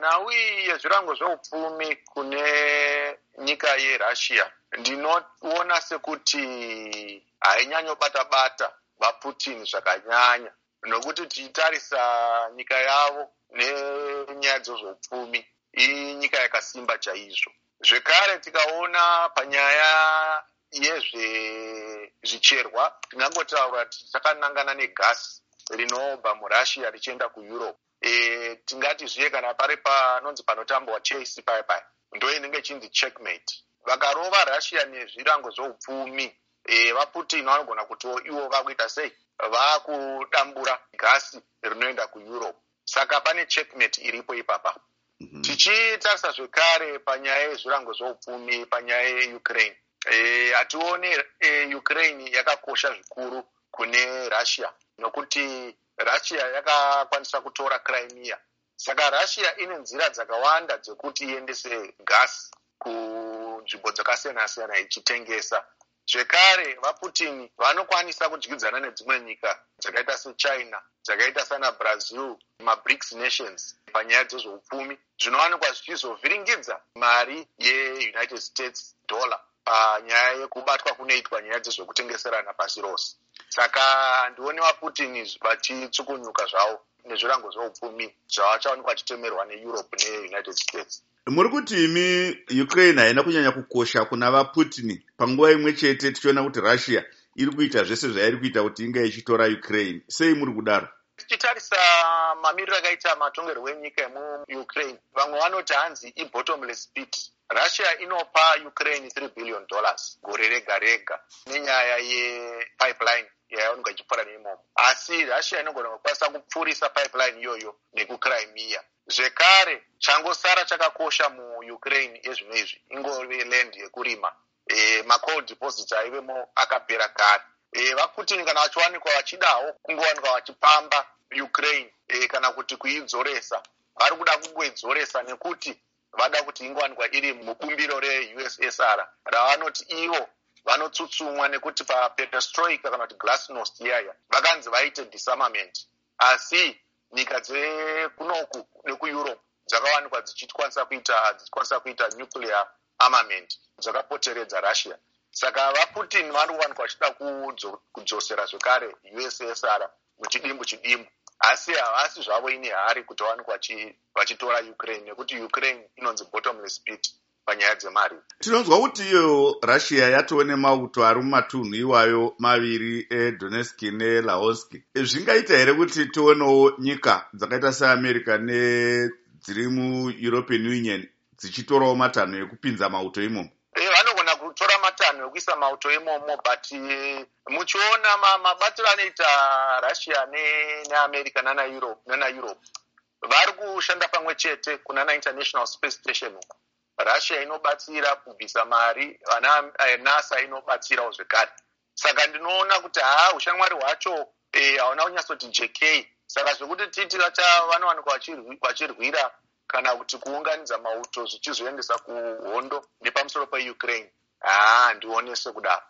nhau iyi yezvirango zveupfumi kune nyika yerussia. Ndinoona sekuti hainyanyobata bata vaputin zvakanyanya nokuti tichitarisa nyika yavo nenyaya dzezveupfumi inyika yakasimba chaizvo. Zvekare tikaona panyaya yezvezvicherwa tingangotaura kuti takanangana negasi rinobva murussia richienda kueurope e, tingati zviye kana pari panonzi panotambwa chase paya paya ndo inenge ichinzi checkmate. Vakarova russia nezvirango zveupfumi e, vaputin vanogona kutiwo ivo vakuita sei? Vaakudambura gasi rinoenda kueurope. Saka pane checkmate iripo ipapa mm -hmm. tichitarisa zvekare panyaya yezvirango zveupfumi panyaya yeukraine. Hationi e, ukraine yakakosha zvikuru kune russia nokuti russia yakakwanisa kutora crimea. Saka russia ine nzira dzakawanda dzekuti iendese gasi kunzvimbo dzakasiyana-siyana ichitengesa. Zvekare vaputin vanokwanisa kudyidzana nedzimwe nyika dzakaita sechina dzakaita sana brazil mabrics nations panyaya dzezveupfumi zvinowanikwa zvichizovhiringidza mari yeunited states dollar panyaya yekubatwa kunoitwa nyaya dzezvekutengeserana pasi rose saka handioni vaputin vachitsukunyuka zvavo nezvirango zveupfumi zvavachaonekwa vachitemerwa neeurope neunited states. Muri kuti imi ukraine haina kunyanya kukosha kuna vaputin panguva imwe chete tichiona kuti russia iri kuita zvese zvairi kuita kuti inge ichitora ukraine. Sei muri kudaro? Tichitarisa mamiriro akaita matongerwo enyika yemuukraine vamwe vanoti hanzi ibottomless pit russia inopa ukraine 3 billion dollars gore rega rega nenyaya yepipeline yaionekwa ichipfuura neimomo. Asi russia inogona kukwanisa kupfuurisa pipeline iyoyo nekucrimea. Zvekare changosara chakakosha muukraine yezvino izvi ingove land yekurima. E, macold deposits aivemo akapera kare. E, vaputin kana vachiwanikwa vachidawo kungowanikwa vachipamba ukraine e, kana kuti kuidzoresa. Vari kuda kungoidzoresa nekuti vada kuti ingowanikwa iri mubumbiro reussr ravanoti ivo vanotsutsumwa nekuti paperestroika kana kuti glasnost iyaya vakanzi vaite disarmament. Asi nyika dzekunoku nekueurope dzakawanikwa dzichikwanisa kuita dzichikwanisa kuita nuclear armament dzakapoteredza russia. Saka vaputin vari kuwanikwa vachida kudzosera zvekare ussr muchidimbu chidimbu asi havasi zvavo ine hari kuti vawanikwa vachitora ukraine nekuti ukraine inonzi bottomless pit panyaya dzemari. Tinonzwa kuti iyo russia yatove nemauto ari mumatunhu iwayo maviri edonetsk nelahosk zvingaita here kuti tionewo nyika dzakaita seamerica nedziri mueuropean union dzichitorawo matanho ekupinza mauto imomo? Vanogona kutora matanho ekuisa mauto imomo but muchiona mabatiro anoita russia neamerica nanaeurope vari kushanda pamwe chete kunana international space station uko. Russia inobatsira kubvisa mari vana nasa inobatsirawo zvekare. Saka ndinoona kuti haa ushamwari hwacho hauna kunyatsoti jk saka zvekuti titi vanowanikwa vachirwira kana kuti kuunganidza mauto zvichizoendesa kuhondo nepamusoro peukraine haa handione sekudaro